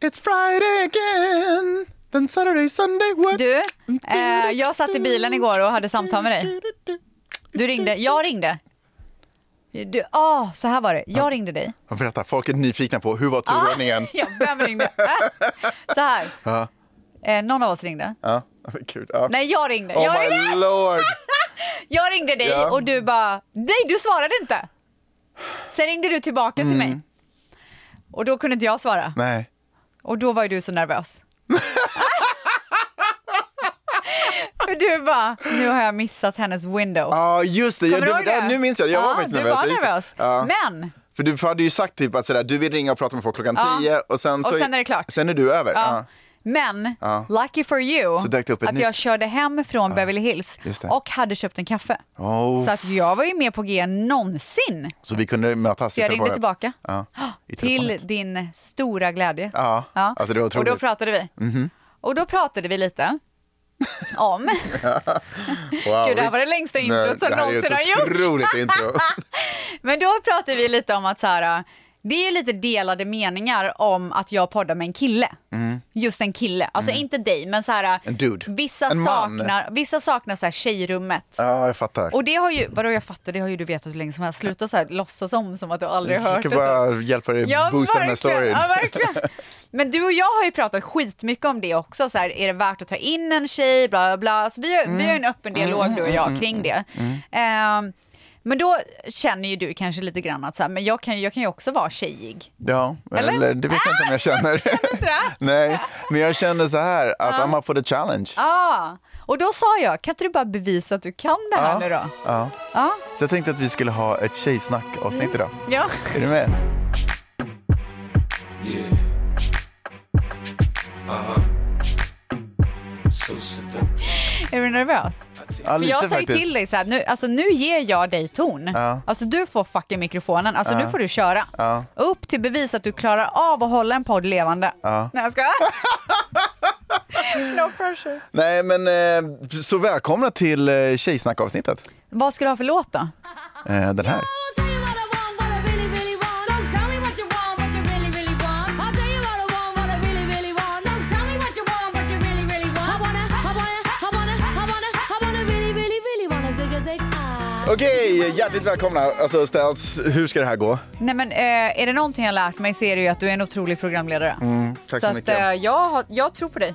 It's Friday again. Then Saturday, Sunday, what? Du, eh, jag satt i bilen igår och hade samtal med dig. Du ringde, jag ringde. Du, ah, så här var det, jag ringde dig. Berätta, folk är nyfikna på hur var turordningen? Ja, vem ringde? Så här. Ja. Eh, någon av oss ringde. Ja, gud. Ja. Nej, jag ringde. Oh jag, my ringde lord. jag ringde dig Ja. och du bara, nej du svarade inte. Sen ringde du tillbaka till Mm. mig. Och då kunde inte jag svara. Nej. Och då var ju du så nervös. För du bara, nu har jag missat hennes window. Ja, just det. Kommer Ja, du det? Nu minns jag det. Jag var ja, faktiskt du nervös. var just det. nervös. Ja. Men, För du hade ju sagt typ att sådär, du vill ringa och prata med folk klockan Ja. 10 och sen så Och sen är det klart. Sen är du över. ja. Ja. Men Ja. lucky for you, att nytt- jag körde hem från Beverly Hills och hade köpt en kaffe. Oh. Så att jag var ju mer på G någonsin. Så vi kunde mötas Så jag ringde tillbaka. Ja. I Till din stora glädje. Ja, alltså det var och då pratade vi. Och då pratade vi lite om... Wow. Gud, det här var det längsta introt som det här är någonsin har ett gjorts. otroligt intro. Men då pratade vi lite om att så här, det är ju lite delade meningar om att jag poddar med en kille. Just en kille, alltså inte dig, men så här, Mm. En dude. Vissa, En man. saknar, vissa saknar så här tjejrummet. Ja, jag fattar. Och det har ju, vadå jag fattar, det har ju du vetat hur länge som helst. Sluta så här, låtsas om som att du aldrig har jag hört försöker det. bara hjälpa dig Ja, boosta den här storyn. Ja, verkligen. Men du och jag har ju pratat skitmycket om det också. Så här, är det värt att ta in en tjej? Bla, bla, bla. Så vi, har, vi har en öppen dialog du och jag kring det. Ehm, men då känner ju du kanske lite grann att så här, men jag kan, jag kan ju också vara tjejig. Ja, Eller? eller, det vet jag inte om jag känner. Nej, men jag känner så här att I'm up for the challenge. Ah, och då sa jag, kan inte du bara bevisa att du kan det här Ja. nu då? Ja. Ja. Så jag tänkte att vi skulle ha ett tjejsnack-avsnitt idag. ja. Är du med? Är du nervös? Ja, För lite jag sa ju faktiskt. till dig så här, nu, alltså nu ger jag dig ton. Ja. Alltså du får fucking mikrofonen, alltså nu får du köra. Ja. Upp till bevis att du klarar av att hålla en podd levande. Ja. Nej jag ska. no pressure. Nej, men eh, så välkomna till eh, tjejsnack-avsnittet. Vad ska du ha för låt då? Eh, den här. Okej, hjärtligt välkomna. Alltså Stels, hur ska det här gå? Nej men eh, är det någonting jag lärt mig så är det ju att du är en otrolig programledare. Mm, tack så, så att mycket. eh, jag, jag tror på dig.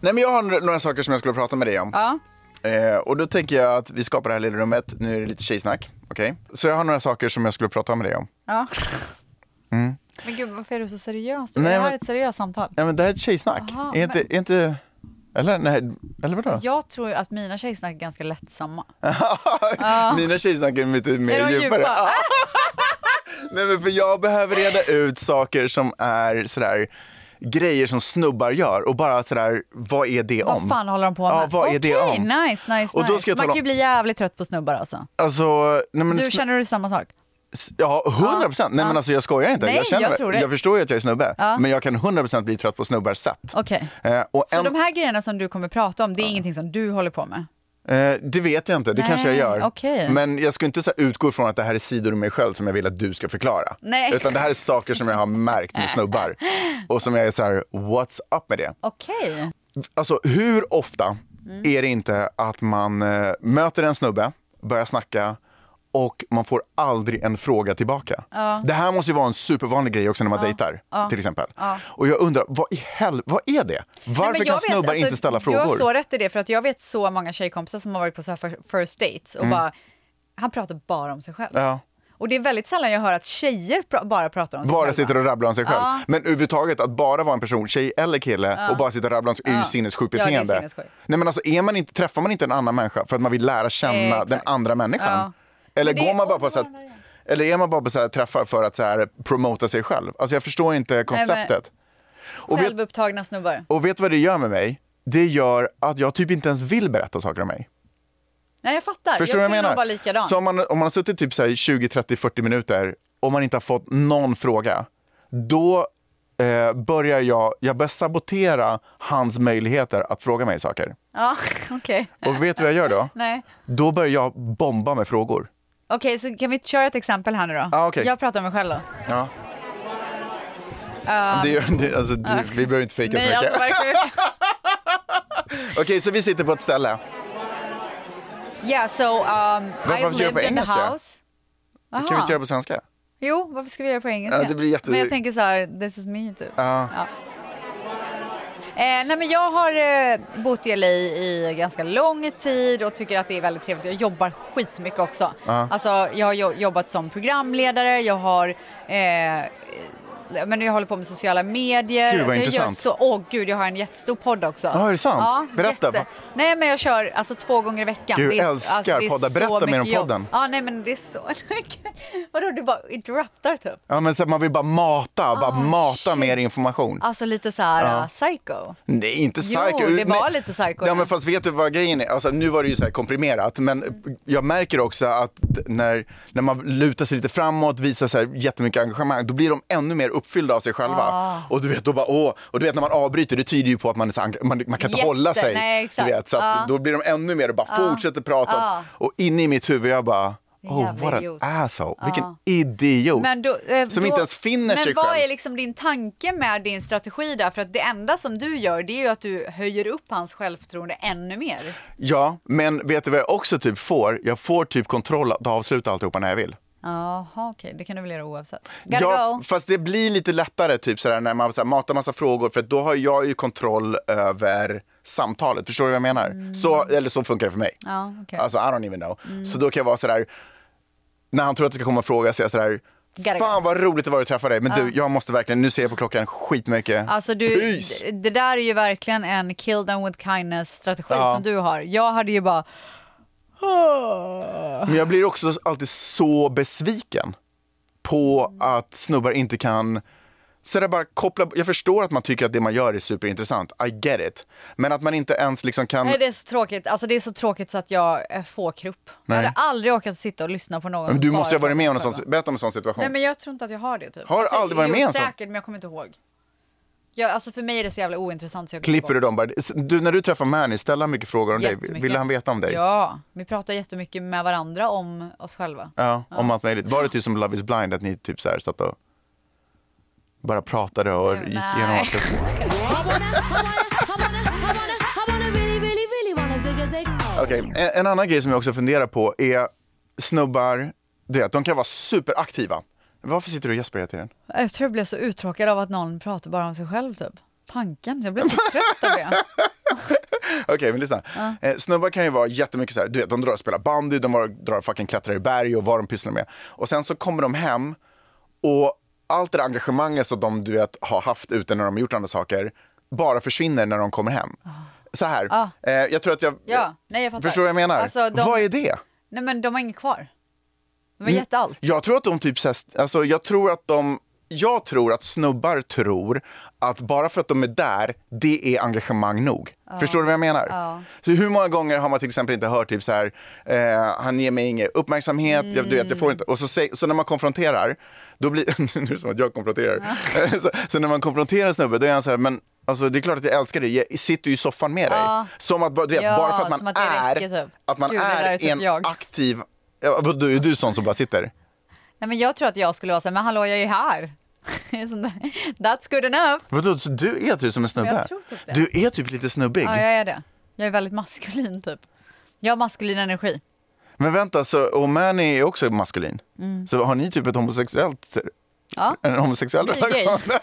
Nej, men jag har några saker som jag skulle prata med dig om. Ja. Eh, och då tänker jag att vi skapar det här lilla rummet. Nu är det lite tjejsnack. Okej? Så jag har några saker som jag skulle prata med dig om. ja. Men gud varför är du så seriös? Mm. Nej, det här men- är ett seriöst samtal. Ja, men det här är ett tjejsnack. Aha, är, inte, är inte... Eller? Nej, eller vadå? Jag tror ju att mina tjejsnack är ganska lättsamma. Mina tjejsnack är lite mer Är djupare. djupa? Nej, men för jag behöver reda ut saker som är sådär grejer som snubbar gör och bara sådär, vad är det om? Vad fan håller de på med? Ja, vad är det om? nice, nice, Och då nice. ska jag Man kan ju bli jävligt trött på snubbar alltså. Alltså, nej men, Du känner du samma sak? Ja, 100 procent. Nej men alltså jag skojar inte. Nej, jag, känner, jag tror det. jag förstår ju att jag är snubbe, Ja. men jag kan 100 procent bli trött på snubbars sätt. Okej. Eh, och Så en, de här grejerna som du kommer prata om, det är ingenting som du håller på med? eh, det vet jag inte, det Nej, kanske jag gör. okej. Men jag ska inte så utgå från att det här är sidor i mig själv som jag vill att du ska förklara. Nej. Utan det här är saker som jag har märkt med snubbar. Och som jag är så här, what's up med det? Okej. Alltså hur ofta Mm. är det inte att man eh, möter en snubbe, börjar snacka och man får aldrig en fråga tillbaka. Det här måste ju vara en supervanlig grej också när man dejtar, till exempel. Och jag undrar, vad i hel... vad är det? Varför Nej, kan vet, snubbar alltså, inte ställa Du frågor? har så rätt i det, för att jag vet så många tjejkompisar som har varit på så first dates och bara, han pratar bara om sig själv. Mm. Ja. Och det är väldigt sällan jag hör att tjejer pr- bara pratar om sig Bara själva. sitter och rabblar om sig själv. Ja. Men överhuvudtaget att bara vara en person, tjej eller kille, och bara sitta och rabbla om sig är ju Ja. sinnessjukt Ja, beteende. sinnessjukt. Nej men alltså är man inte, träffar man inte en annan människa för att man vill lära känna Exakt. den andra människan? Eller går man bara på så här, eller är man bara på så här träffar för att så här promota sig själv? Alltså jag förstår inte konceptet. Och vet, Självupptagna snubbar. och vet vad det gör med mig? Det gör att jag typ inte ens vill berätta saker om mig. Nej jag fattar, Förstår du jag jag menar? vara likadan. Så om man, om man har suttit typ så här 20, 30, 40 minuter och man inte har fått någon fråga, då eh, börjar jag, jag börjar sabotera hans möjligheter att fråga mig saker. Ja, okej. Och vet du vad jag gör då? Nej. Då börjar jag bomba med frågor. Okej, så kan vi köra ett exempel här nu då? Ja, okej. Jag pratar om mig själv då. Ja. Det, är- det, alltså, du, vi behöver inte fejka så Nej, mycket. alltså verkligen. Okej, så vi sitter på ett ställe. Yeah, so um, Varför I've gör du på lived in the engelska? house. Kan vi inte göra på svenska? Jo, varför ska vi göra på engelska? Ja, det blir jätte- Men jag tänker så här, this is me typ. Ja. Eh, nej men jag har eh, bott i LA i ganska lång tid och tycker att det är väldigt trevligt. Jag jobbar skitmycket också. Alltså jag har jo- jobbat som programledare, jag har eh, men jag håller på med sociala medier. Gud, vad Så jag intressant. Gör så, åh gud, jag har en jättestor podd också. Ja, är det sant? Ja, Berätta. Jätte. Nej, men jag kör alltså två gånger i veckan. Det är- älskar är poddar. Berätta mer om jobb. podden. Ja, nej men det är så Vadå, du bara interruptar typ? Ja, men så man vill bara mata, bara mata Ah, shit. mer information. Alltså lite så här uh, psycho. Nej, inte Jo, psycho. det var Men- lite psycho, Ja, ja. men fast vet du vad grejen är? Alltså, nu var det ju så här komprimerat, men jag märker också att när, när man lutar sig lite framåt, visar så här jättemycket engagemang, då blir de ännu mer uppfyllda av sig själva. Ah. Och du vet, då bara, åh, och du vet när man avbryter, det tyder ju på att man, så, man, man kan inte Jätte- hålla sig. nej. Du vet, så Ja. då blir de ännu mer och bara fortsätter prata. Ja. Och inne i mitt huvud, jag bara, oh what an asshole, vilken idiot. Men då, eh, Som då, inte ens finner men sig vad själv. är liksom din tanke med din strategi där? För att det enda som du gör det är ju att du höjer upp hans självförtroende ännu mer. Ja, men vet du vad jag också typ får? Jag får typ kontroll att avsluta alltihopa när jag vill. Jaha, okej, det kan du väl göra oavsett. Gotta Ja, go. fast det blir lite lättare typ sådär, när man så här, matar massa frågor för då har jag ju kontroll över samtalet. Förstår du vad jag menar? Så, eller så funkar det för mig. Mm. Ja, okej. Alltså I don't even know. Så då kan jag vara sådär, när han tror att det ska komma en fråga så är jag sådär, Gotta fan vad roligt det var att träffa dig. Men du, jag måste verkligen, nu ser jag på klockan skitmycket. Alltså du, Peace! det där är ju verkligen en kill them with kindness strategi Ja. som du har. Jag hade ju bara, Men jag blir också alltid så besviken på att snubbar inte kan så där bara koppla, jag förstår att man tycker att det man gör är superintressant, I get it. Men att man inte ens liksom kan... nej det är så tråkigt, alltså det är så tråkigt så att jag eh, får krupp. Jag Nej. hade aldrig orkat sitta och lyssna på någon men du måste ju ha varit med om en sån, berätta om en sån situation. Nej men jag tror inte att jag har det typ. Har du aldrig varit med om sånt? säkert men jag kommer inte ihåg. Jag, alltså för mig är det så jävla ointressant så jag Klipper du dem bara? Du, när du träffar Mani, ställer han mycket frågor om dig? Vill han veta om dig? Ja, vi pratar jättemycket med varandra om oss själva. Ja, om allt möjligt. Var det typ som Love is blind, att ni typ så här satt och bara pratade och Nej. gick igenom allt? Okej, en, en annan grej som jag också funderar på är snubbar, du vet, de kan vara superaktiva. Varför sitter du och gäspar hela tiden? Jag tror jag blev så uttråkad av att någon pratar bara om sig själv typ. Tanken, jag blev så trött av det. Okej, men lyssna. Eh, snubbar kan ju vara jättemycket så här, du vet, de drar och spelar bandy, de drar och fucking klättrar i berg och vad de pysslar med. Och sen så kommer de hem och allt det där engagemanget som de du vet, har haft ute när de har gjort andra saker bara försvinner när de kommer hem. Så här, Ah. eh, jag tror att jag... Ja, nej jag fattar. Förstår vad jag menar? Alltså, de- Vad är det? Nej men de har inget kvar. De har Mm. gett allt. Jag tror att de typ alltså jag tror att de, jag tror att snubbar tror att bara för att de är där, det är engagemang nog. Förstår du vad jag menar? Så hur många gånger har man till exempel inte hört typ så här, eh, han ger mig ingen uppmärksamhet, jag, du vet, jag får inte, och så, så när man konfronterar, då blir, nu är det som att jag konfronterar, så, så när man konfronterar snubben, då är han så här, men Alltså det är klart att jag älskar dig, jag sitter ju i soffan med dig. Som att, du vet, Ja, bara för att man att är, räcker, typ. att man Gud, är är typ en jag. aktiv, är du sån som bara sitter? Nej men jag tror att jag skulle vara så här, men hallå jag är här. Sån där, That's good enough. Vadå, så du är typ som en snubbe? Typ. Du är typ lite snubbig. Ja jag är det. Jag är väldigt maskulin typ. Jag har maskulin energi. Men vänta, så, och Manny är också maskulin. Så har ni typ ett homosexuellt, Mm. Ja. en homosexuell relation?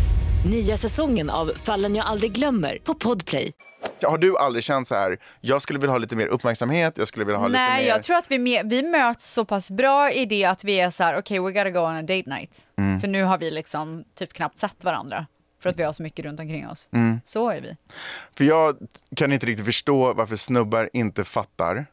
Nya säsongen av Fallen jag aldrig glömmer på Podplay. Har du aldrig känt så här, jag skulle vilja ha lite mer uppmärksamhet, jag skulle vilja ha lite Nej mer... jag tror att vi, vi möts så pass bra i det att vi är så här, okej we gotta go on a date night. Mm. För nu har vi liksom typ knappt sett varandra. För att vi har så mycket runt omkring oss. Mm. Så är vi. För jag kan inte riktigt förstå varför snubbar inte fattar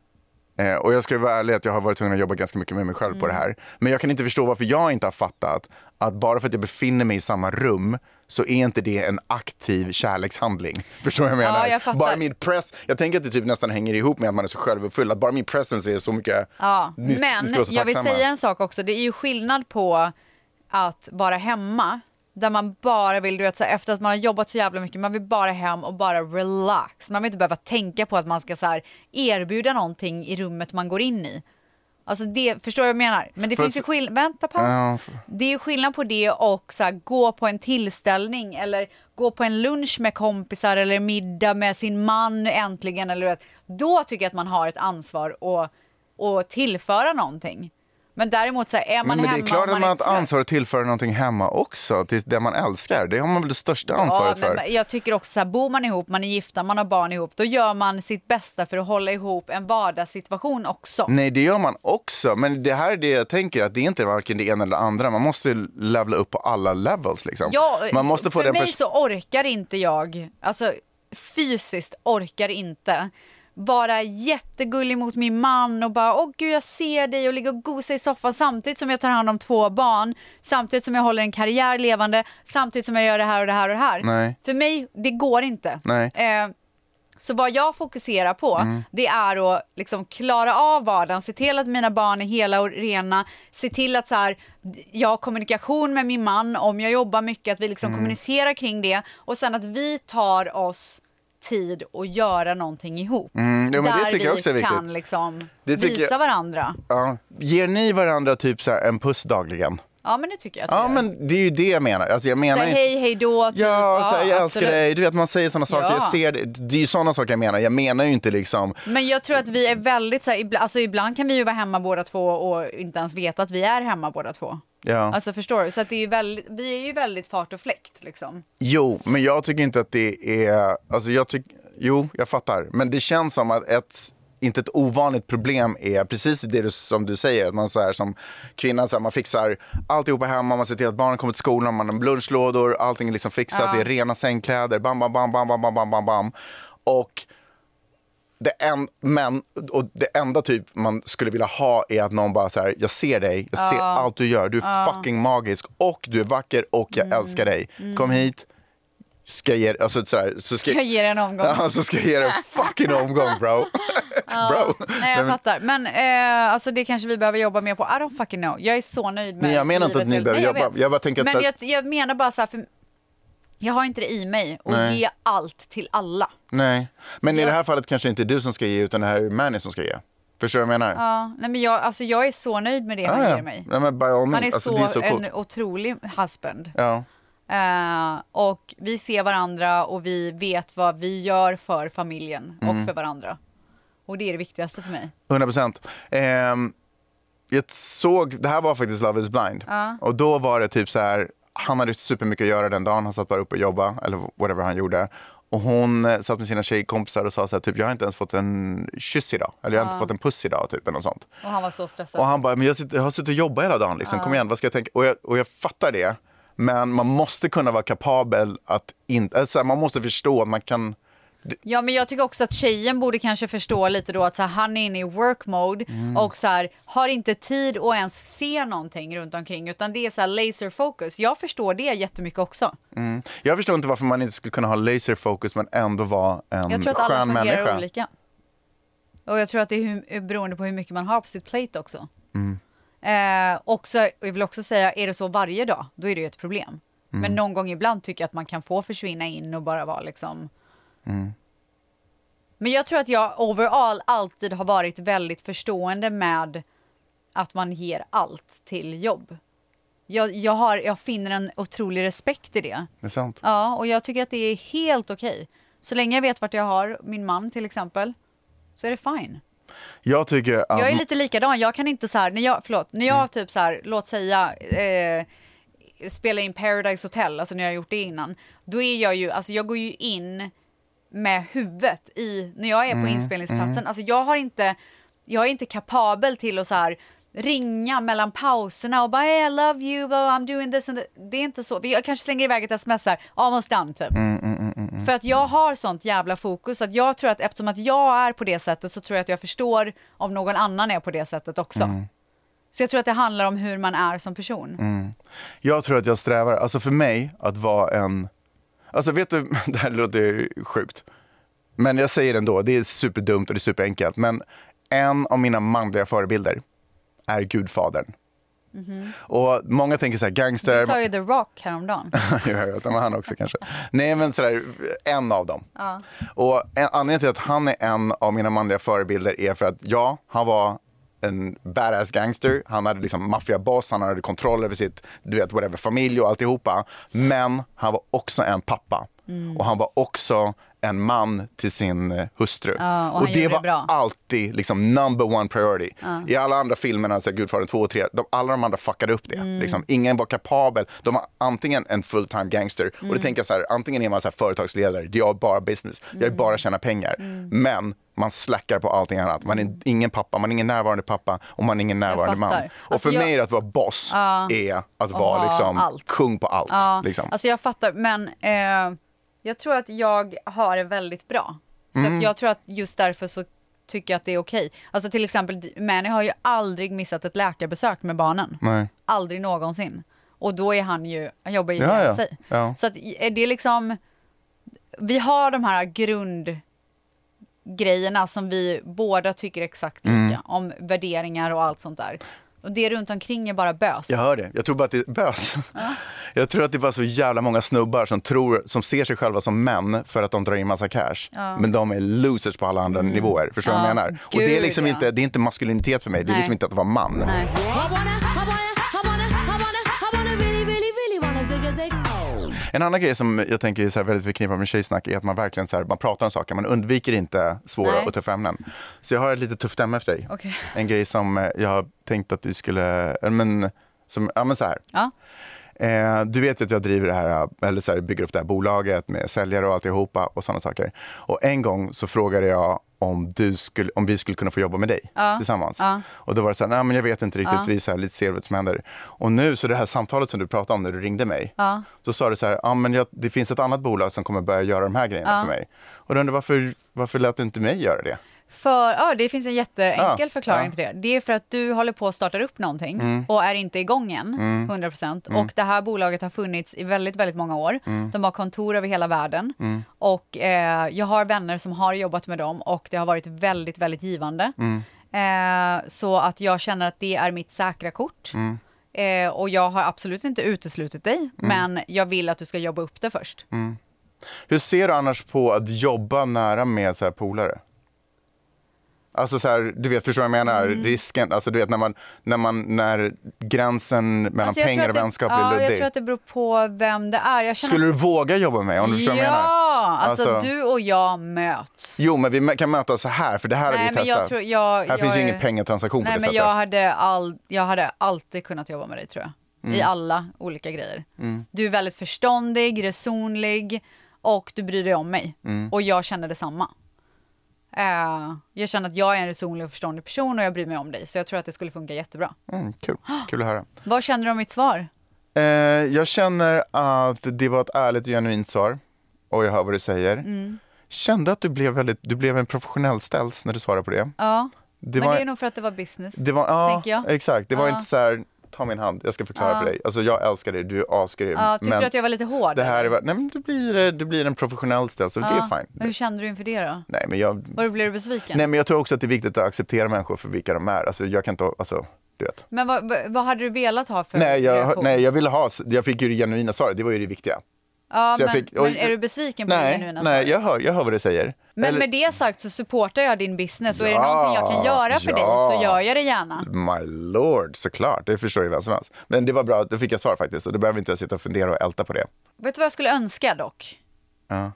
Eh, och jag ska vara ärlig att jag har varit tvungen att jobba ganska mycket med mig själv på det Mm. här. Men jag kan inte förstå varför jag inte har fattat att bara för att jag befinner mig i samma rum så är inte det en aktiv kärlekshandling. Förstår du vad jag Ja, menar? jag fattar. bara min press, jag tänker att det typ nästan hänger ihop med att man är så självuppfylld. Att bara min presence är så mycket... Ja, Ni- ni men så jag vill säga en sak också. Det är ju skillnad på att vara hemma där man bara vill, du vet, så här, efter att man har jobbat så jävla mycket, man vill bara hem och bara relax. Man vill inte behöva tänka på att man ska så här, erbjuda någonting i rummet man går in i. Alltså det, förstår du vad jag menar? Men det Fast- finns ju skillnad, vänta paus. Ja, Det är ju skillnad på det och så här, gå på en tillställning eller gå på en lunch med kompisar eller middag med sin man äntligen. Eller, vet. då tycker jag att man har ett ansvar att, att tillföra någonting. Men däremot så här, är man Men, men det hemma är klart att man har ett ansvar att tillföra någonting hemma också, till det man älskar. Det har man väl det största ansvaret Ja, för. men jag tycker också så här, bor man ihop, man är gifta, man har barn ihop, då gör man sitt bästa för att hålla ihop en vardagssituation också. Nej, det gör man också. Men det här är det jag tänker, att det är inte varken det ena eller det andra. Man måste levla upp på alla levels. Liksom. Ja, man måste få för den mig så orkar inte jag, alltså fysiskt orkar inte vara jättegullig mot min man och bara åh gud jag ser dig och ligga och gosa i soffan samtidigt som jag tar hand om två barn, samtidigt som jag håller en karriär levande, samtidigt som jag gör det här och det här och det här. Nej. För mig, det går inte. Nej. Eh, så vad jag fokuserar på, Mm. det är att liksom klara av vardagen, se till att mina barn är hela och rena, se till att så här, jag har kommunikation med min man om jag jobbar mycket, att vi liksom Mm. kommunicerar kring det och sen att vi tar oss tid att göra någonting ihop. Mm, jo, där vi är viktigt. kan liksom visa jag- varandra. Ja. Ger ni varandra typ så en puss dagligen? Ja men det tycker jag att Ja, gör. men det är ju det jag menar. Alltså, jag menar så här, inte- hej hej då, typ. Ja, så här, jag älskar absolut. dig. Du vet, man säger sådana saker. Ja. Jag ser det. Det är ju sådana saker jag menar. Jag menar ju inte liksom... Men jag tror att vi är väldigt så här, ibland, alltså ibland kan vi ju vara hemma båda två och inte ens veta att vi är hemma båda två. Ja. Alltså förstår du? Så att det är ju väldigt, vi är ju väldigt fart och fläkt liksom. Jo, men jag tycker inte att det är... Alltså jag tycker... Jo, jag fattar. Men det känns som att ett inte ett ovanligt problem är precis det du, som du säger, att man så här, som kvinna så här, man fixar alltihopa hemma, man ser till att barnen kommer till skolan, man har lunchlådor, allting är liksom fixat, det är rena sängkläder, bam, bam, bam, bam, bam, bam, bam, bam, bam. Och det, en, men, och det enda typ man skulle vilja ha är att någon bara så här, jag ser dig, jag ser allt du gör, du är fucking magisk och du är vacker och jag Mm. älskar dig. Kom hit, ska jag ge, alltså, så, här, så ska, Ska jag ge dig en omgång? Ja, så ska jag ge dig en fucking omgång bro. bro. Nej jag fattar. Men eh, alltså det kanske vi behöver jobba mer på. I don't fucking know. Jag är så nöjd med Nej, jag menar inte att ni behöver jobba. Jag bara tänker att Men så jag, jag menar bara så här, för jag har inte det i mig att Nej. ge allt till alla. Nej, men i Ja. det här fallet kanske inte du som ska ge utan det här är Manny som ska ge. Förstår du vad jag menar? Ja, nej men jag, alltså jag är så nöjd med det han Ah, ja. ger mig. Nej, men by all Han är alltså, så, är så coolt. en otrolig husband. Ja. Eh, och vi ser varandra och vi vet vad vi gör för familjen Mm. och för varandra. Och det är det viktigaste för mig. 100 procent. Ehm, jag såg, det här var faktiskt Love is blind. Och då var det typ så här, han hade supermycket att göra den dagen, han satt bara uppe och jobbade, eller whatever han gjorde. Och hon eh, satt med sina tjejkompisar och sa så här, typ, jag har inte ens fått en kyss idag, eller jag har inte fått en puss idag, typ, eller något sånt. Och han var så stressad. Och han bara, men jag, sitter, jag har suttit och jobbat hela dagen, liksom. kom igen, vad ska jag tänka? Och jag, och jag fattar det, men man måste kunna vara kapabel att inte, alltså, man måste förstå att man kan, Ja, men jag tycker också att tjejen borde kanske förstå lite då att så här, han är inne i work mode Mm. och så här, har inte tid att ens se någonting runt omkring utan det är så här laser focus. Jag förstår det jättemycket också. mm. jag förstår inte varför man inte skulle kunna ha laser focus men ändå vara en Jag tror att alla skön fungerar människa. olika. Och jag tror att det är hur, beroende på hur mycket man har på sitt plate också. Mm. Eh, och jag vill också säga, är det så varje dag, då är det ju ett problem. Mm. Men någon gång ibland tycker jag att man kan få försvinna in och bara vara liksom... Mm. Men jag tror att jag overall alltid har varit väldigt förstående med att man ger allt till jobb. Jag, jag, har, jag finner en otrolig respekt i det. Det är sant. Ja, och jag tycker att det är helt okej. Så länge jag vet vart jag har min man till exempel, så är det fine. Jag tycker att... Jag är lite likadan, jag kan inte så här, när jag, förlåt, när jag typ så här, låt säga, eh, spela in Paradise Hotel, alltså när jag har gjort det innan, då är jag ju, alltså jag går ju in med huvudet i, när jag är på inspelningsplatsen, alltså jag har inte, jag är inte kapabel till att så här ringa mellan pauserna och bara I love you, blah, I'm doing this and that. Det är inte så. Jag kanske slänger iväg ett sms här, almost done typ. Mm, För att jag har sånt jävla fokus att jag tror att eftersom att jag är på det sättet så tror jag att jag förstår om någon annan är på det sättet också. Mm. Så jag tror att det handlar om hur man är som person. Jag tror att jag strävar, alltså för mig att vara en, alltså vet du, det här låter sjukt. Men jag säger det ändå, det är superdumt och det är superenkelt. Men en av mina manliga förebilder är Gudfadern. Och många tänker så här, gangster. Du sa ju The Rock häromdagen. jag vet, men han också kanske. Nej, men sådär, en av dem. Och en, anledningen till att han är en av mina manliga förebilder är för att ja, han var en badass gangster, han hade liksom maffiaboss, han hade kontroll över sitt, du vet, whatever, familj och alltihopa. Men han var också en pappa. Mm. Och han var också en man till sin eh, hustru. Ja, och han det var bra. alltid liksom number one priority. I alla andra filmerna, så Gudfadern 2 och 3, de, alla de andra fuckade upp det. Mm. Liksom, ingen var kapabel. De var antingen en full time gangster, och Mm. då tänker jag så här, antingen är man så företagsledare, det är bara business, jag Mm. vill bara tjäna pengar. Men man slackar på allting annat. Man är ingen pappa, man är ingen närvarande pappa och man är ingen närvarande man. fattar. Och Alltså för jag- mig är att vara boss är att vara liksom, allt. kung på allt. Ja, Liksom. alltså jag fattar, men eh, jag tror att jag har det väldigt bra. Så Mm. att jag tror att just därför så tycker jag att det är okej. Alltså till exempel, Manny har ju aldrig missat ett läkarbesök med barnen. Nej. Aldrig någonsin. Och då är han ju, han jobbar ju Ja, ihjäl ja. sig. Ja. Så att är det liksom, vi har de här grundgrejerna som vi båda tycker exakt lika. Mm. Om värderingar och allt sånt där. Och det runt omkring är bara bös. Jag hör det. Jag tror bara att det är bös. Jag tror att det är bara så jävla många snubbar som, tror, som ser sig själva som män för att de drar in massa cash. Men de är losers på alla andra nivåer. Förstår du vad jag Mm. Ja, menar? Och det är gud, liksom ja. inte, det är inte maskulinitet för mig. Det är Nej. liksom inte att vara man. Nej. En annan grej som jag tänker är så här väldigt förknippad med tjejsnack är att man verkligen så här, man pratar om saker, man undviker inte svåra Nej. och tuffa ämnen. Så jag har ett lite tufft ämne för dig. Okej. En grej som jag har tänkt att du skulle, men, som, ja men så här. Ja. Eh, du vet ju att jag driver det här, eller så här, bygger upp det här bolaget med säljare och alltihopa och sådana saker. Och en gång så frågade jag om, du skulle, om vi skulle kunna få jobba med dig tillsammans. Ja. Och då var det så här, nej men jag vet inte riktigt, vi är så här, lite ser vad som händer. Och nu, så det här samtalet som du pratade om när du ringde mig, Ja. så sa du så här, ja men jag, det finns ett annat bolag som kommer börja göra de här grejerna för mig. Och då undrar varför, varför lät du inte mig göra det? För, ja, det finns en jätteenkel Ja, förklaring ja. till det. Det är för att du håller på att starta upp någonting Mm. och är inte igång än, 100%. Och det här bolaget har funnits i väldigt, väldigt många år. Mm. De har kontor över hela världen. Och eh, jag har vänner som har jobbat med dem och det har varit väldigt, väldigt givande. Mm. Eh, så att jag känner att det är mitt säkra kort. Mm. Eh, och jag har absolut inte uteslutit dig, men jag vill att du ska jobba upp det först. Hur ser du annars på att jobba nära med så här polare? Alltså så här, du vet, förstår du vad jag menar? Mm. Risken, alltså du vet när man, när man, när gränsen mellan Alltså, jag pengar och det- vänskap ja, blir Jag luddig. tror att det beror på vem det är. Jag Skulle du att, våga jobba med om du förstår vad jag menar? Ja, alltså, Alltså- du och jag möts. Jo, men vi kan mötas så här, för det här har Nej, vi men testat. jag tror, jag, här jag finns ju är- ingen pengatransaktion Nej, på det men sättet. jag hade, all, jag hade alltid kunnat jobba med dig tror jag. Mm. I alla olika grejer. Du är väldigt förståndig, resonlig och du bryr dig om mig. Mm. Och jag känner detsamma. Uh, jag känner att jag är en resonlig och förståndig person och jag bryr mig om dig. Så jag tror att det skulle funka jättebra. Mm, kul. kul att höra. Vad känner du om mitt svar? Eh, jag känner att det var ett ärligt och genuint svar. Och jag hör vad du säger. Mm. Kände att du blev, väldigt, du blev en professionell ställs när du svarade på det. Ja, Det men var, det är nog för att det var business. det var, ja, tänker jag. exakt. Det var inte så här, ta min hand, jag ska förklara Ja. för dig. Alltså jag älskar dig, du är asgrym. Ja, tyckte men du att jag var lite hård? det här är, nej men du blir, du blir en professionell ställ, så det är Men hur kände du inför det då? Nej men jag, Var blev du besviken? nej men jag tror också att det är viktigt att acceptera människor för vilka de är. Alltså jag kan inte, alltså, du vet. Men vad, vad- hade du velat ha för Nej jag, reaktion? nej, jag ville ha, jag fick ju det genuina svaret, det var ju det viktiga. ja, men, fick- men oj, är du besviken på det Nej, genuina nej svaret? jag, hör, jag hör vad du säger. Men Eller- med det sagt så supportar jag din business och är det Ja, någonting jag kan göra för dig ja. så gör jag det gärna. My lord, såklart. Det förstår ju vem som helst. Men det var bra, då fick jag svar faktiskt. Och då behöver inte jag sitta och fundera och älta på det. Vet du vad jag skulle önska dock? Ja.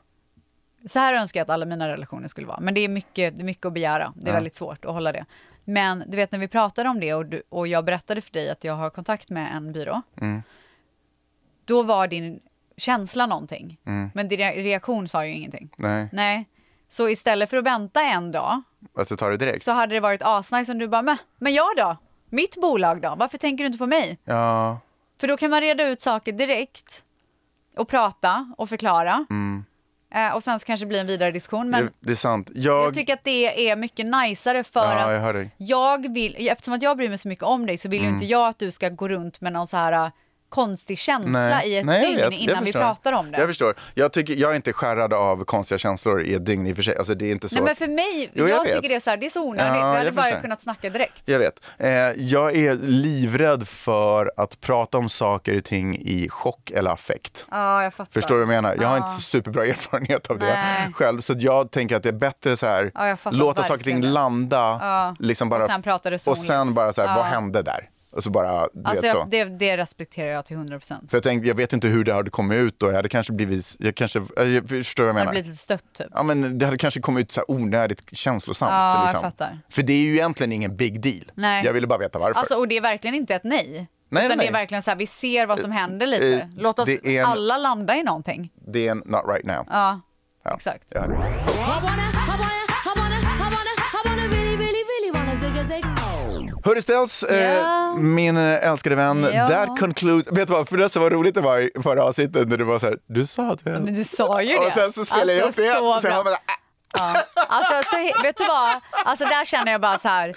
Så här önskar jag att alla mina relationer skulle vara. Men det är mycket, det är mycket att begära. Det är väldigt svårt att hålla det. Men du vet när vi pratade om det och, du, och jag berättade för dig att jag har kontakt med en byrå. Mm. Då var din känsla någonting. Men din re- reaktion sa ju ingenting. Nej, Nej. Så istället för att vänta en dag att du tar det direkt. så hade det varit asnice om du bara, men, men jag då? Mitt bolag då? Varför tänker du inte på mig? Ja, För då kan man reda ut saker direkt och prata och förklara. Eh, och sen så kanske det blir en vidare diskussion. Men det, det är sant. Jag, jag tycker att det är mycket najsare för Ja, jag att dig. jag vill, eftersom att jag bryr mig så mycket om dig så vill Mm. ju inte jag att du ska gå runt med någon så här konstig känsla i ett Nej, dygn vet. Innan vi pratar om det. Jag förstår. Jag, tycker, jag är inte skärrad av konstiga känslor i ett dygn i och för sig. Alltså, det är inte så. Nej men för mig, Jo, jag jag, tycker det är så här, det är så onödigt. Ja, vi hade jag bara kunnat snacka direkt. Jag vet. Eh, jag är livrädd för att prata om saker och ting i chock eller affekt. Ja, jag fattar. Förstår du vad jag menar? Jag har inte så superbra erfarenhet av det Nej. själv. Så jag tänker att det är bättre så här, Ja, låta saker och verkligen ting det. landa. Ja. Liksom bara, Och sen Och sen bara så här, Ja. vad hände där? Och så bara, du Alltså jag, det, det respekterar jag till 100 procent. För jag, tänkte, jag vet inte hur det hade kommit ut då. Jag hade kanske blivit, jag kanske, eh, jag förstår vad jag Det hade menar. blivit lite stött typ. Ja, men det hade kanske kommit ut så här onödigt känslosamt. Ja, jag liksom. fattar. För det är ju egentligen ingen big deal. Nej. Jag ville bara veta varför. Alltså, och det är verkligen inte ett nej. Nej, utan nej. det är verkligen så här, vi ser vad som händer lite. eh, Låt oss det en- alla landa i någonting. Det är en not right now. Ja, Ja, exakt. jag Hörru Stels, eh, Ja. min eh, älskade vän, Ja. that concludes... Vet du vad, för det så var roligt det var i förra avsnittet när du var så här, du sa hade... Men du sa ju det. Och sen så spelade jag upp Alltså, det igen. så jag bara, äh. Ja. Alltså, så, vet du vad? Alltså där känner jag bara så här,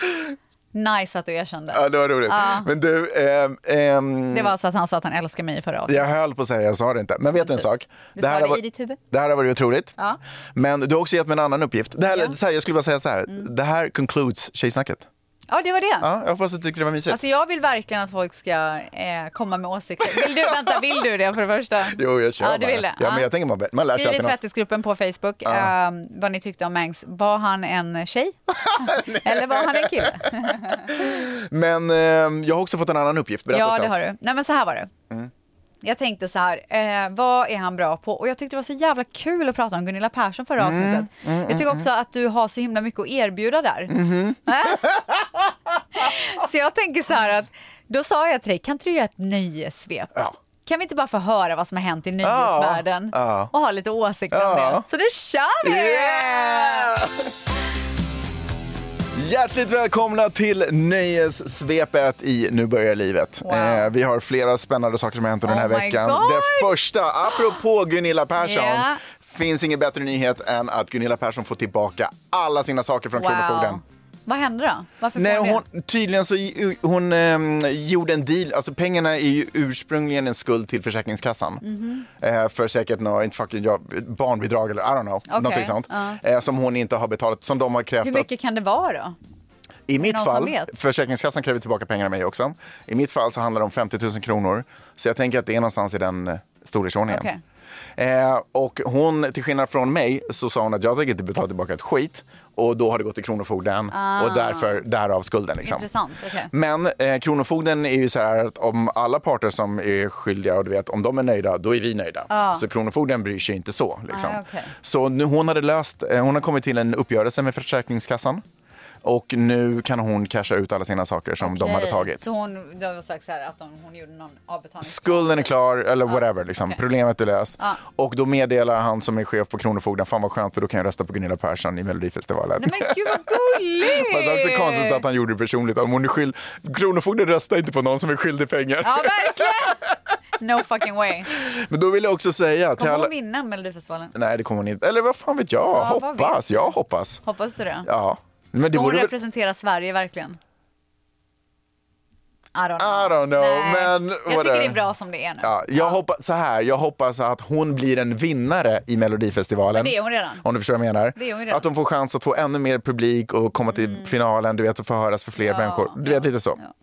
nice att du erkände. Ja, det var roligt. Men du, ehm, ehm, Det var så att han sa att han älskar mig i förra avsnittet. jag höll på att säga, jag sa det inte. Men vet du en sak? Du sa här det har i ditt huvud. Det här har varit otroligt. Ja. Men du har också gett mig en annan uppgift. Det här, Ja. Mm. så här, jag skulle bara säga så här, det här concludes Tjejsnacket. Ja, det var det. Ja, jag hoppas att du tycker det var mysigt. Alltså jag vill verkligen att folk ska eh, komma med åsikter. Vill du, vänta, vill du det för det första? Jo, jag kör Ja, du vill det. Ja, Ja. men jag tänker man, man lär sig Skriv i tvättisgruppen på Facebook eh, vad ni tyckte om Mangs. Var han en tjej? Eller var han en kille? Men ehm, jag har också fått en annan uppgift. Berätta ja, det har du. Nej, men så här var det. Mm. Jag tänkte så här, eh, vad är han bra på? Och jag tyckte det var så jävla kul att prata om Gunilla Persson förra Mm, avsnittet. jag tycker också att du har så himla mycket att erbjuda där. Mm-hmm. så jag tänker så här att, då sa jag till dig, kan inte du göra ett nöjessvep? Ja. Kan vi inte bara få höra vad som har hänt i nöjesvärlden Ja. och ha lite åsikter om Ja. det? Så nu kör vi! Yeah! Hjärtligt välkomna till Nöjessvepet i Nu börjar livet. Wow. Eh, vi har flera spännande saker som har hänt under den Oh här my veckan. God. Det första, apropå Gunilla Persson, Yeah. finns ingen bättre nyhet än att Gunilla Persson får tillbaka alla sina saker från Kronofogden. Vad hände då? Varför Nej, hon det? tydligen så hon ehm, gjorde en deal, alltså pengarna är ju ursprungligen en skuld till Försäkringskassan. Mhm. Eh, för säkert något, inte fucking, ja, barnbidrag eller I don't know, Okej, någonting sånt. ja. Eh, som hon inte har betalat, som de har krävt Hur att mycket kan det vara då? i mitt fall? Försäkringskassan kräver tillbaka pengar av mig också. I mitt fall så handlar det om 50 000 kronor. Så jag tänker att det är någonstans i den eh, storleksordningen. Okej. Eh, och hon, till skillnad från mig, så sa hon att jag tänker inte betala tillbaka ett skit. Och då har det gått till Kronofogden och därför, därav skulden. Liksom. Ah. Okej. Men eh, Kronofogden är ju så här att om alla parter som är skyldiga och du vet, om de är nöjda, då är vi nöjda. Så Kronofogden bryr sig inte så. Liksom. Ah, okej. Så nu, hon hade löst, eh, hon har kommit till en uppgörelse med Försäkringskassan. Och nu kan hon casha ut alla sina saker som de hade tagit. Så hon, det var sagt så här att de, hon gjorde någon avbetalning? Skulden är klar, eller whatever. Liksom. okej. Problemet är löst. Ja. Och då meddelar han som är chef på Kronofogden, fan vad skönt för då kan jag rösta på Gunilla Persson i Melodifestivalen. Nej men gud vad gulligt! Fast också konstigt att han gjorde det personligt. Om hon är skyld... Kronofogden röstar inte på någon som är skyldig pengar. Ja verkligen! No fucking way. Men då vill jag också säga Kommer alla... hon vinna Melodifestivalen? Nej, det kommer hon inte. Eller vad fan vet jag? Ja, hoppas. Jag hoppas. Hoppas du det? Ja. Men det hon vore väl... representera Sverige verkligen? I don't know. I don't know, Nej. men Jag tycker det är bra som det är nu. Ja, jag hoppas så här, jag hoppas att hon blir en vinnare i Melodifestivalen. Men det är hon redan. Om du förstår vad jag menar. Det är hon redan. Att hon får chans att få ännu mer publik och komma till finalen, du vet, och få höras för fler Ja, människor. Du vet, ja, lite så. ja.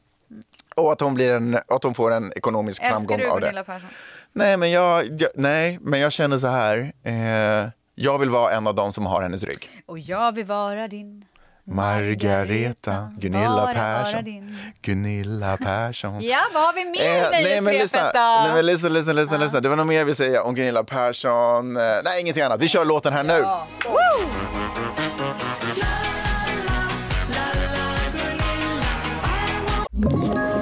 Och att hon, blir en, att hon får en ekonomisk Älskar framgång du av Gunilla det. Persson? Nej, men jag, jag, nej, men jag känner så här. Eh, jag vill vara en av dem som har hennes rygg. Och jag vill vara din Margareta, Gunilla Bara, bara Persson. din. Gunilla Persson. Ja, vad har vi mer Eh, nej, men lyssna, nej men lyssna, lyssna, lyssna, lyssna. Det var nog mer jag vill säga om Gunilla Persson. Eh, nej, ingenting annat. Vi kör låten här nu. Ja. Ett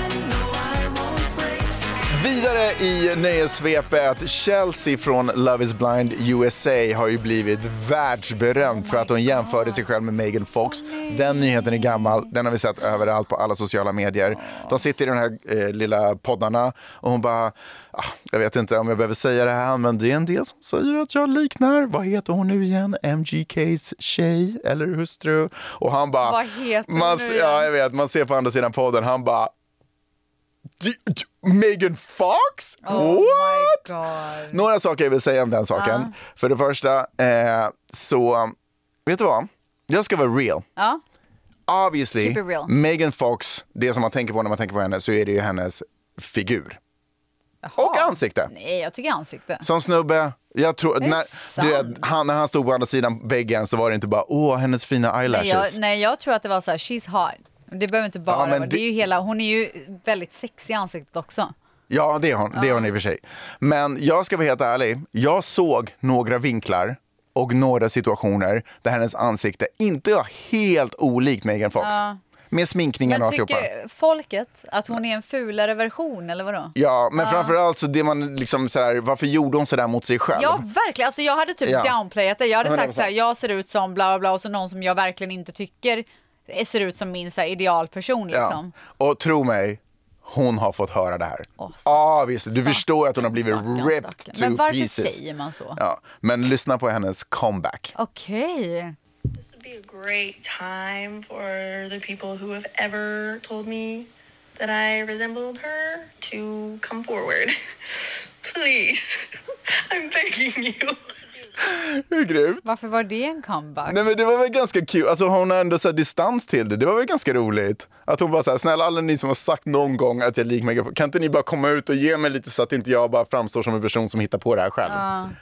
Vidare i nöjessvepet, Chelsea från Love is blind USA har ju blivit världsberömd för att hon jämförde sig själv med Megan Fox. Den nyheten är gammal, den har vi sett överallt på alla sociala medier. De sitter i de här eh, lilla poddarna och hon bara, ah, jag vet inte om jag behöver säga det här, men det är en del som säger att jag liknar, vad heter hon nu igen, MGKs tjej eller hustru? Och han bara, Vad heter man, nu ja, igen? jag vet, man ser på andra sidan podden, han bara, Megan Fox? Oh What? my god. Några saker jag vill säga om den saken. För det första, eh, så vet du vad? Jag ska vara real. Ja. Obviously, real. Megan Fox, det som man tänker på när man tänker på henne så är det ju hennes figur. Och ansikte. Nej, jag tycker ansikte. Som snubbe, jag tror, när, du han, när han stod på andra sidan väggen så var det inte bara åh, hennes fina Nej eyelashes. jag, nej, jag tror att det var så här, she's hot. Det behöver inte bara Ja, vara, det... det- är ju hela, hon är ju väldigt sexig i ansiktet också. Ja, det är hon, det är hon i och för sig. Men jag ska vara helt ärlig, jag såg några vinklar och några situationer där hennes ansikte inte var helt olikt Megan Fox. Med sminkningen och Men alltihopa. tycker folket att hon är en fulare version eller vadå? Ja, men framförallt så det man liksom sådär, varför gjorde hon sådär mot sig själv? Ja, verkligen. Alltså, jag hade typ Ja. downplayat det. Jag hade sagt 100%. så här, jag ser ut som bla bla bla och så någon som jag verkligen inte tycker ser ut som min så här, idealperson liksom. Ja. Och tro mig, hon har fått höra det här. Åh, Ja, visst. Du förstår att hon har blivit Stackarn, ripped stackarn. to Men varför pieces. säger man så? Ja, men lyssna på hennes comeback. Okej. This would be a great time for the people who have ever told me that I resembled her to come forward. Please, I'm begging you. Hur grymt? Varför var det en comeback? Nej men det var väl ganska kul, alltså hon har ändå så här distans till det, det var väl ganska roligt. Att hon bara såhär, snälla alla ni som har sagt någon gång att jag är lik Megan Fox, kan inte ni bara komma ut och ge mig lite så att inte jag bara framstår som en person som hittar på det här själv.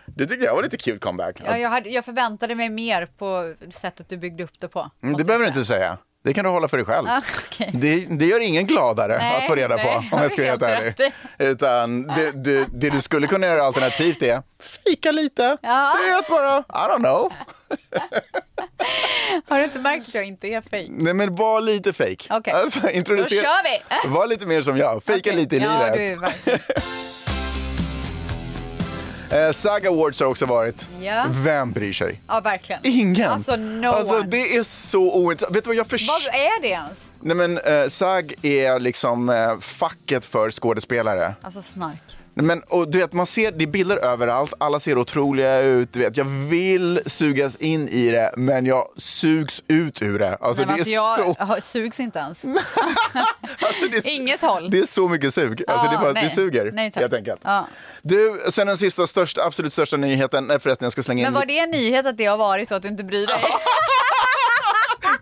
Det tycker jag var lite cute comeback. Ja, jag, hade, jag förväntade mig mer på sättet du byggde upp det på. Mm, det behöver du inte säga. Det kan du hålla för dig själv. Ah, okej. Det, det gör ingen gladare Nej, att få reda på, nej, om jag ska vara helt ärlig. Utan det, det, det du skulle kunna göra alternativt är fika lite. Ja. Det är att bara, I don't know. Har du inte märkt att jag inte är fake? Nej men var lite fake. Okej. Alltså, Då introducera, kör vi! var lite mer som jag, fejka Okej. lite i ja, livet. Eh, SAG Awards har också varit. Ja. Vem bryr sig? ja, verkligen. Ingen. Alltså, no alltså one. det är så ointressant. Vet du vad jag förstår? Vad är det ens? Nej men eh, SAG är liksom eh, facket för skådespelare. Alltså snark. Men, och du vet, man ser, det är bilder överallt, alla ser otroliga ut. Du vet, jag vill sugas in i det, men jag sugs ut ur det. Alltså, Nej, det, alltså, är jag så, sugs inte ens. alltså, det, är, Inget håll. det är så mycket sug. Alltså, Ja, det, är bara, det suger, Nej, tack. helt enkelt. Ja. Du, sen den sista, största, absolut största nyheten, nej förresten jag ska slänga in Men var det en nyhet att det har varit och att du inte bryr dig?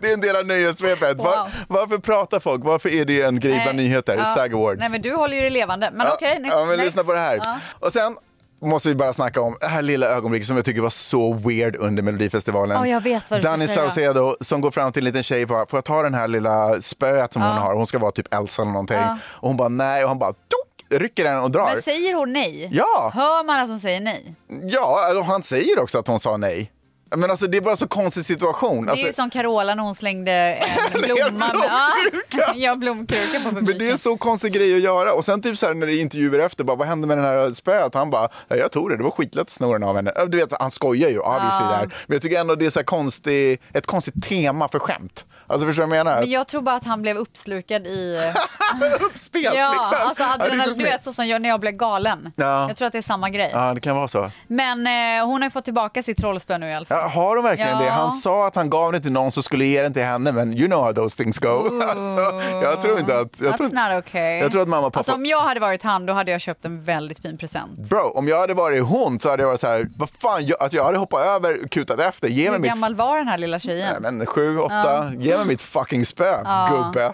Det är en del av nyhetssvepet. Var, Wow. varför pratar folk? Varför är det en grej bland Nej. nyheter? Ja. SAG Awards. Nej men du håller ju det levande. Men Ja, okej, next, ja, men next. lyssna på det här. Ja. Och sen måste vi bara snacka om det här lilla ögonblicket som jag tycker var så weird under Melodifestivalen. Ja, jag vet vad du Danny. Saucedo som går fram till en liten tjej och bara, får jag ta den här lilla spöet som hon har? Hon ska vara typ Elsa eller någonting. Och hon bara nej och han bara tok, rycker den och drar. Men säger hon nej? Ja. Hör man att hon säger nej? Ja, och han säger också att hon sa nej. Men alltså det är bara så konstig situation. Det är Alltså, ju som Carola när hon slängde en blomma. blomkruka. ja, blomkruka på publiken. Men det är så konstig grej att göra. Och sen typ så här när det är intervjuer efter, bara, vad hände med den här spöet? Han bara, ja, jag tog det, det var skitlätt att sno den av henne. Du vet, han skojar ju obviously där. Men jag tycker ändå det är så konstig, ett konstigt tema för skämt. Alltså förstår du vad jag menar? Men jag tror bara att han blev uppslukad i... Uppspelt ja, liksom. alltså adrenalin, du vet så som jag när jag blev galen. Ja. Jag tror att det är samma grej. Ja, det kan vara så. Men eh, hon har ju fått tillbaka sitt trollspö nu i alla fall. Ja, har de verkligen Ja. det? Han sa att han gav det till någon som skulle ge den till henne, men you know how those things go. Alltså, jag tror inte att... Jag That's tror, not okay. jag tror att mamma och pappa... Alltså om jag hade varit han då hade jag köpt en väldigt fin present. Bro, om jag hade varit hon så hade jag varit så här, vad fan, jag, att jag hade hoppat över kutat efter. Ge mig Hur mitt gammal var den här lilla tjejen? Nej, men sju, åtta, ge mig mitt fucking spö, gubbe.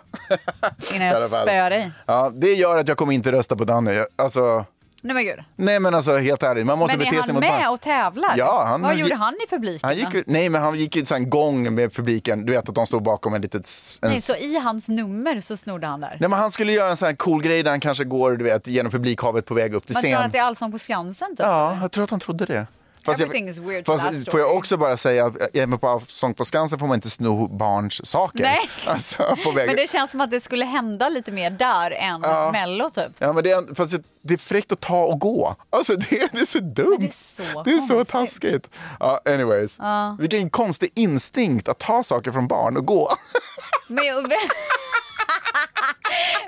Innan jag spöar dig. Ja, det gör att jag kommer inte rösta på Danny. Jag- Alltså, Nej men gud. Nej men alltså helt ärligt, man måste Men är bete sig han mot med barn. och tävlar? Ja, han- Vad gjorde han i publiken? Han gick, nej men han gick ju en gång med publiken, du vet att de stod bakom en litet... En, Nej, så i hans nummer så snodde han där? Nej men han skulle göra en sån här cool grej där han kanske går du vet, genom publikhavet på väg upp till Man tror att det är Allsång på Skansen typ? Ja, jag tror att han trodde det. Fast, Everything is weird fast får jag också bara säga att på Sång på Skansen får man inte sno barns saker. Nej. Alltså. Men det känns som att det skulle hända lite mer där än Ja. Mello typ. Ja, men det, är, fast det är fräckt att ta och gå. Alltså det, det är så dumt. det är så det är så taskigt. Ja, anyways. Vilken konstig instinkt att ta saker från barn och gå. Men, jag-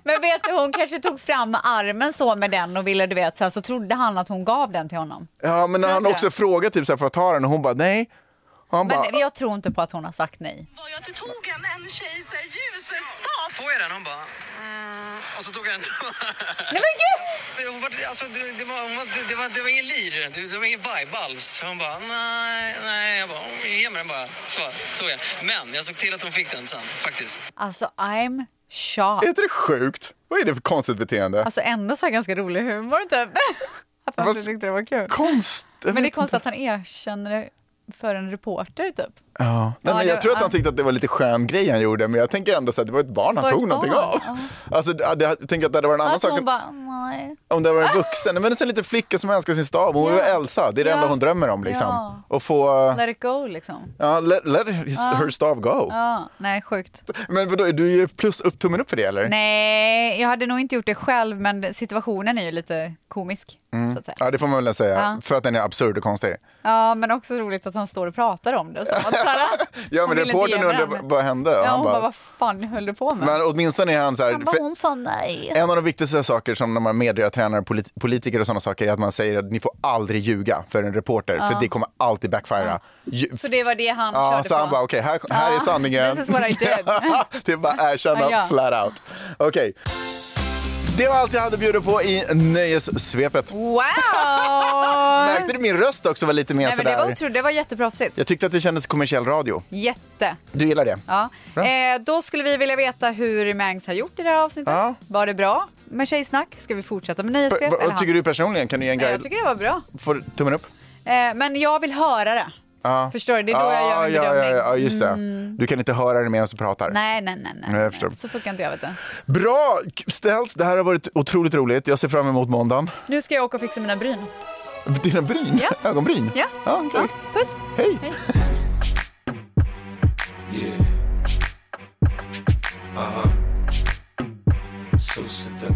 men vet du, hon kanske tog fram armen så med den och ville, du vet, så, här, så trodde han att hon gav den till honom. Ja, men när han också frågade typ så här, får jag ta den? Och hon bara nej. Och han bara, Men jag tror inte på att hon har sagt nej. var att du tog en, en tjej så här, ljusestav. Får jag den? Hon bara... Mm. Och så tog jag den. Nej men gud! Hon var, alltså, det, det, var, hon var, det, var, det var ingen lir, det, det var ingen vibe alls. Hon bara, nej, nej. Jag bara, "Mm, ge mig den bara. Så, så tog jag. Men jag såg till att hon fick den sen, faktiskt. Alltså I'm shocked. är inte det sjukt? Vad är det för konstigt beteende? Alltså ändå så här ganska rolig humor typ. Att han tyckte det var kul. Konst. Men det är konstigt att han erkänner det för en reporter typ. Ja. Nej, Ja, men det- jag tror att ja. han tyckte att det var lite skön grej han gjorde, men jag tänker ändå så att det var ett barn han Var ett tog någonting barn, av. Alltså, det- det- jag tänker att det hade varit en annan sak om- bara, nej. om det var en vuxen, men en sån liten flicka som älskar sin stad. Hon Ja. Elsa, det är det Ja. enda hon drömmer om liksom. Ja. Och få, Let it go liksom. ja, let, let his, her stav go. Ja, nej sjukt. Men vadå, du ger plus upp tummen upp för det eller? Nej, jag hade nog inte gjort det själv men situationen är ju lite komisk. Så att säga. Ja det får man väl säga, Ja. för att den är absurd och konstig. Ja, men också roligt att han står och pratar om det. Så här, Ja men reportern varandra. vad- hände? Och Ja, han hon bara, vad fan höll du på med? men åtminstone är han så här, han bara, hon sa nej. En av de viktigaste saker som när man medietränare, polit, politiker och sådana saker är att man säger att ni får aldrig ljuga för en reporter, för det kommer alltid backfira. Ju- Så det var det han Ja, körde så på. han bara okej, här, här är Ja, sanningen. this is what I did. det är bara att erkänna Ja, ja. flat out. Okej. Det var allt jag hade att bjuda på i nöjessvepet. Wow! Märkte du min röst också var lite mer Nej, men det sådär? var otroligt, det var jätteproffsigt. Jag tyckte att det kändes kommersiell radio. Jätte. Du gillar det? Ja. Bra. Eh, då skulle vi vilja veta hur Mangs har gjort i det här avsnittet. Ja. Var det bra med tjejsnack? Ska vi fortsätta med nöjessvep? Vad tycker du personligen? Kan du ge en Nej, jag guide? tycker det var bra. Får tummen upp? Eh, men jag vill höra det. Ja. Förstår du? Det är då jag gör min ja, ja, bedömning. ja, ja, just det. Mm. Du kan inte höra det medan du pratar. Nej, nej, nej. nej, Nej, jag förstår. Så funkar inte jag vet du. Bra ställs. Det här har varit otroligt roligt. Jag ser fram emot måndagen. Nu ska jag åka och fixa mina bryn. Dina bryn? Ja. Ögonbryn? Ja. ja okej. Ja, puss! Hej! Hej. So seductive. I